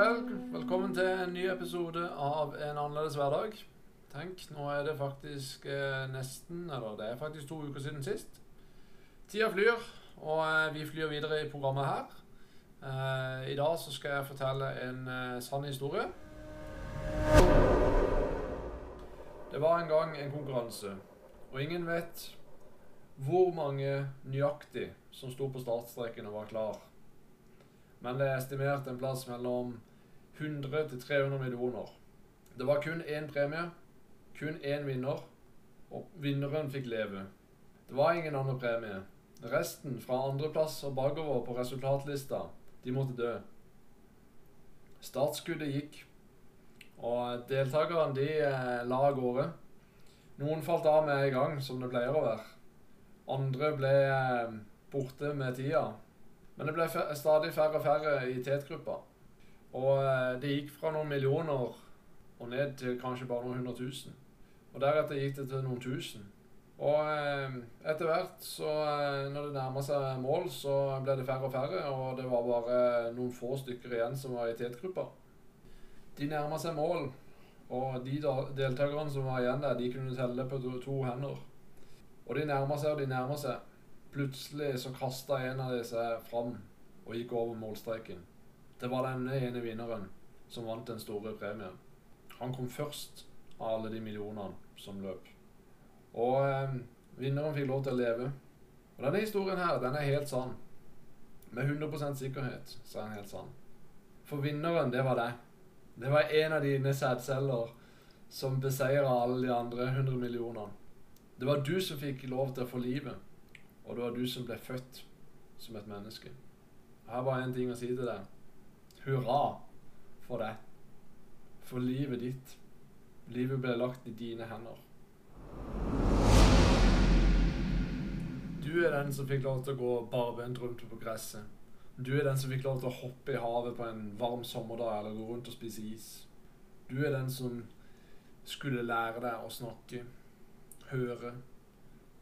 vel. Velkommen til en ny episode av En annerledes hverdag. Tenk, nå er det faktisk eh, nesten Eller det er faktisk to uker siden sist. Tida flyr, og eh, vi flyr videre i programmet her. Eh, I dag så skal jeg fortelle en eh, sann historie. Det var en gang en konkurranse, og ingen vet hvor mange nøyaktig som sto på startstreken og var klar. Men det er estimert en plass mellom 100 til 300 millioner. Det var kun én premie, kun én vinner, og vinneren fikk leve. Det var ingen annen premie. Resten, fra andreplass og bakover på resultatlista, de måtte dø. Startskuddet gikk, og deltakerne de eh, la av gårde. Noen falt av med en gang, som det pleier å være. Andre ble eh, borte med tida. Men det ble stadig færre og færre i tetgruppa. Og eh, det gikk fra noen millioner og ned til kanskje bare noen hundre tusen. Og deretter gikk det til noen tusen. Og eh, etter hvert, så eh, når det nærma seg mål, så ble det færre og færre, og det var bare noen få stykker igjen som var i tetgruppa. De nærma seg mål, og de deltakerne som var igjen der, de kunne telle på to, hender. Og de nærma seg og de nærma seg. Plutselig så kasta en av disse fram og gikk over målstreken. Det var denne ene vinneren som vant den store premien. Han kom først av alle de millionene som løp. Og eh, vinneren fikk lov til å leve. Og denne historien her, den er helt sann. Med 100 sikkerhet så er den helt sann. For vinneren, det var deg. Det var en av dine sædceller som beseira alle de andre 100 millionene. Det var du som fikk lov til å få livet. Og det var du som ble født som et menneske. Jeg har bare én ting å si til deg. Hurra for deg. For livet ditt. Livet ble lagt i dine hender. Du er den som fikk lov til å gå barbent rundt på gresset. Du er den som fikk lov til å hoppe i havet på en varm sommerdag eller gå rundt og spise is. Du er den som skulle lære deg å snakke, høre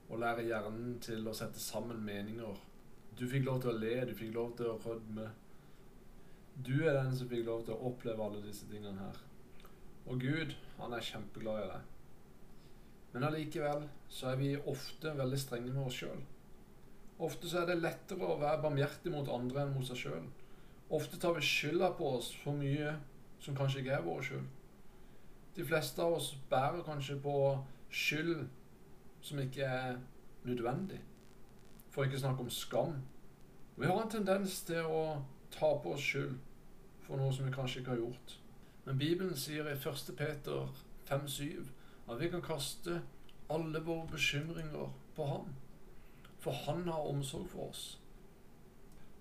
og lære hjernen til å sette sammen meninger. Du fikk lov til å le, du fikk lov til å rødme. Du er den som fikk lov til å oppleve alle disse tingene her. Og Gud, han er kjempeglad i deg. Men allikevel så er vi ofte veldig strenge med oss sjøl. Ofte så er det lettere å være barmhjertig mot andre enn mot seg sjøl. Ofte tar vi skylda på oss for mye som kanskje ikke er vår skyld. De fleste av oss bærer kanskje på skyld som ikke er nødvendig. For ikke å snakke om skam. Vi har en tendens til å ta på oss skyld for noe som vi kanskje ikke har gjort. Men Bibelen sier i 1. Peter 5,7 at vi kan kaste alle våre bekymringer på ham. For han har omsorg for oss.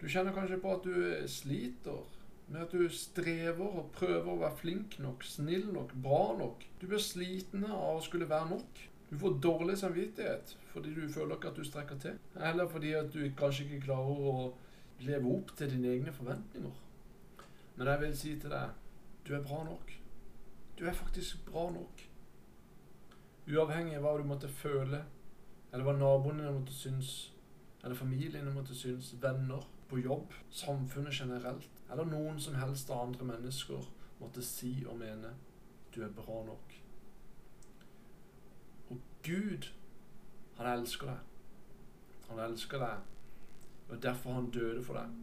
Du kjenner kanskje på at du sliter med at du strever og prøver å være flink nok, snill nok, bra nok. Du blir sliten av å skulle være nok. Du får dårlig samvittighet fordi du føler ikke at du strekker til. Eller fordi at du kanskje ikke klarer å leve opp til dine egne forventninger. Men jeg vil si til deg du er bra nok. Du er faktisk bra nok. Uavhengig av hva du måtte føle, eller hva naboene dine måtte synes, eller familien måtte synes, venner, på jobb, samfunnet generelt, eller noen som helst av andre mennesker måtte si og mene. Du er bra nok. Og Gud, han elsker deg. Han elsker deg. Og derfor han døde for deg.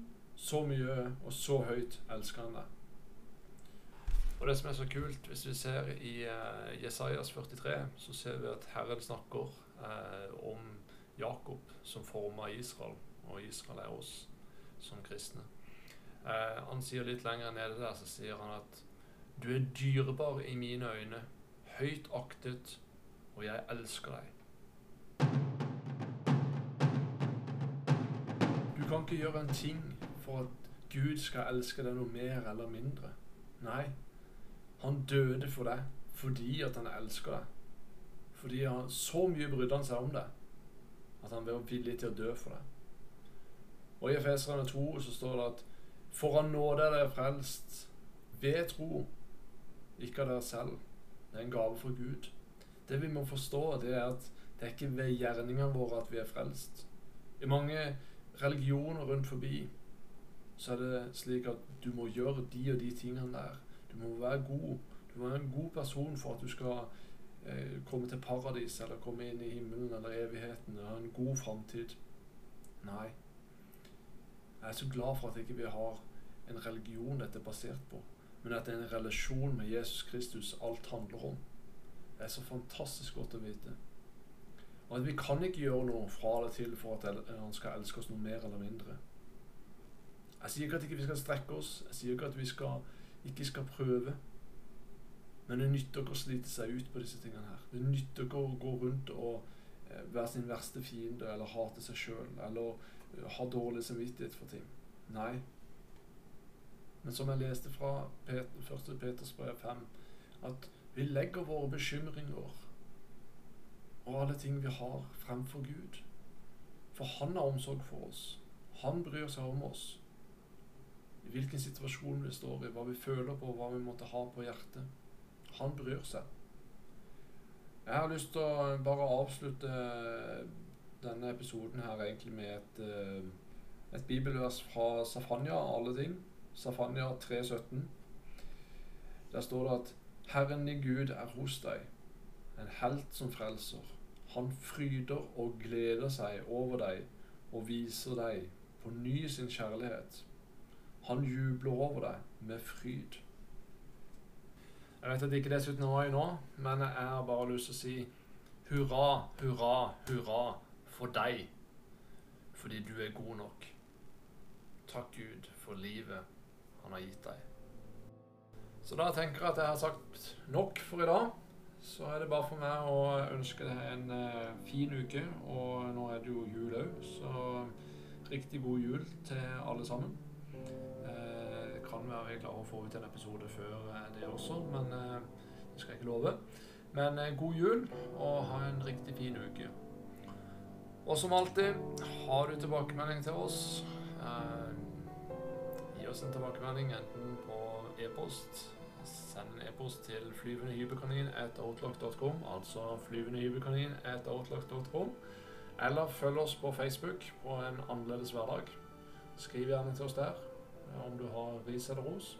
Så mye og så høyt elsker han deg. Og det som er så kult, hvis vi ser i uh, Jesajas 43, så ser vi at Herren snakker uh, om Jakob som forma Israel, og Israel er oss som kristne. Uh, han sier litt lenger nede der, så sier han at du er dyrebar i mine øyne, høyt aktet, og jeg elsker deg. Du kan ikke gjøre en ting for at Gud skal elske deg noe mer eller mindre. Nei, han døde for deg fordi at han elsker deg. Fordi han så mye brydde han seg om deg at han var villig til å dø for deg. Og i Efeserane 2 så står det at for av nåde er dere frelst ved tro, ikke av dere selv. Det er en gave fra Gud. Det vi må forstå, det er at det er ikke ved gjerningene våre at vi er frelst. I mange religioner rundt forbi så er det slik at du må gjøre de og de tingene der. Du må være god. Du må være en god person for at du skal eh, komme til paradis eller komme inn i himmelen eller evigheten og ha en god framtid. Nei. Jeg er så glad for at ikke vi har en religion dette er basert på, men at det er en relasjon med Jesus Kristus alt handler om. Det er så fantastisk godt å vite. Og at vi kan ikke gjøre noe fra eller til for at han skal elske oss noe mer eller mindre. Jeg sier ikke at ikke vi skal strekke oss, jeg sier ikke at vi skal, ikke skal prøve. Men det nytter ikke å slite seg ut på disse tingene her. Det nytter ikke å gå rundt og eh, være sin verste fiende eller hate seg sjøl eller eh, ha dårlig samvittighet for ting. Nei. Men som jeg leste fra 1. Peters brev 5, at vi legger våre bekymringer og alle ting vi har, fremfor Gud. For han har omsorg for oss. Han bryr seg om oss. Hvilken situasjon vi står i, hva vi føler på, hva vi måtte ha på hjertet. Han bryr seg. Jeg har lyst til å bare avslutte denne episoden her egentlig med et, eh, et bibelvers fra Safanya, alle ting. Safanya 3,17. Der står det at Herren i Gud er hos deg, en helt som frelser. Han fryder og gleder seg over deg og viser deg på ny sin kjærlighet. Han jubler over deg med fryd. Jeg vet at det ikke er 17. mai nå, men jeg har bare lyst til å si hurra, hurra, hurra for deg. Fordi du er god nok. Takk Gud for livet han har gitt deg. Så da tenker jeg at jeg har sagt nok for i dag. Så er det bare for meg å ønske deg en uh, fin uke. Og nå er det jo jul òg, så riktig god jul til alle sammen. Kan være vi klarer å få ut en episode før uh, det også, men det skal jeg ikke love. Men god jul, og ha en riktig fin uke. Og som alltid, har du tilbakemelding til oss, gi oss en tilbakemelding enten på e-post Send en e-post til flyvendehybelkanin.outlock.com, altså flyvendehybelkanin.outlock.com. Eller følg oss på Facebook på en annerledes hverdag. Skriv gjerne til oss der om du har ris eller ros.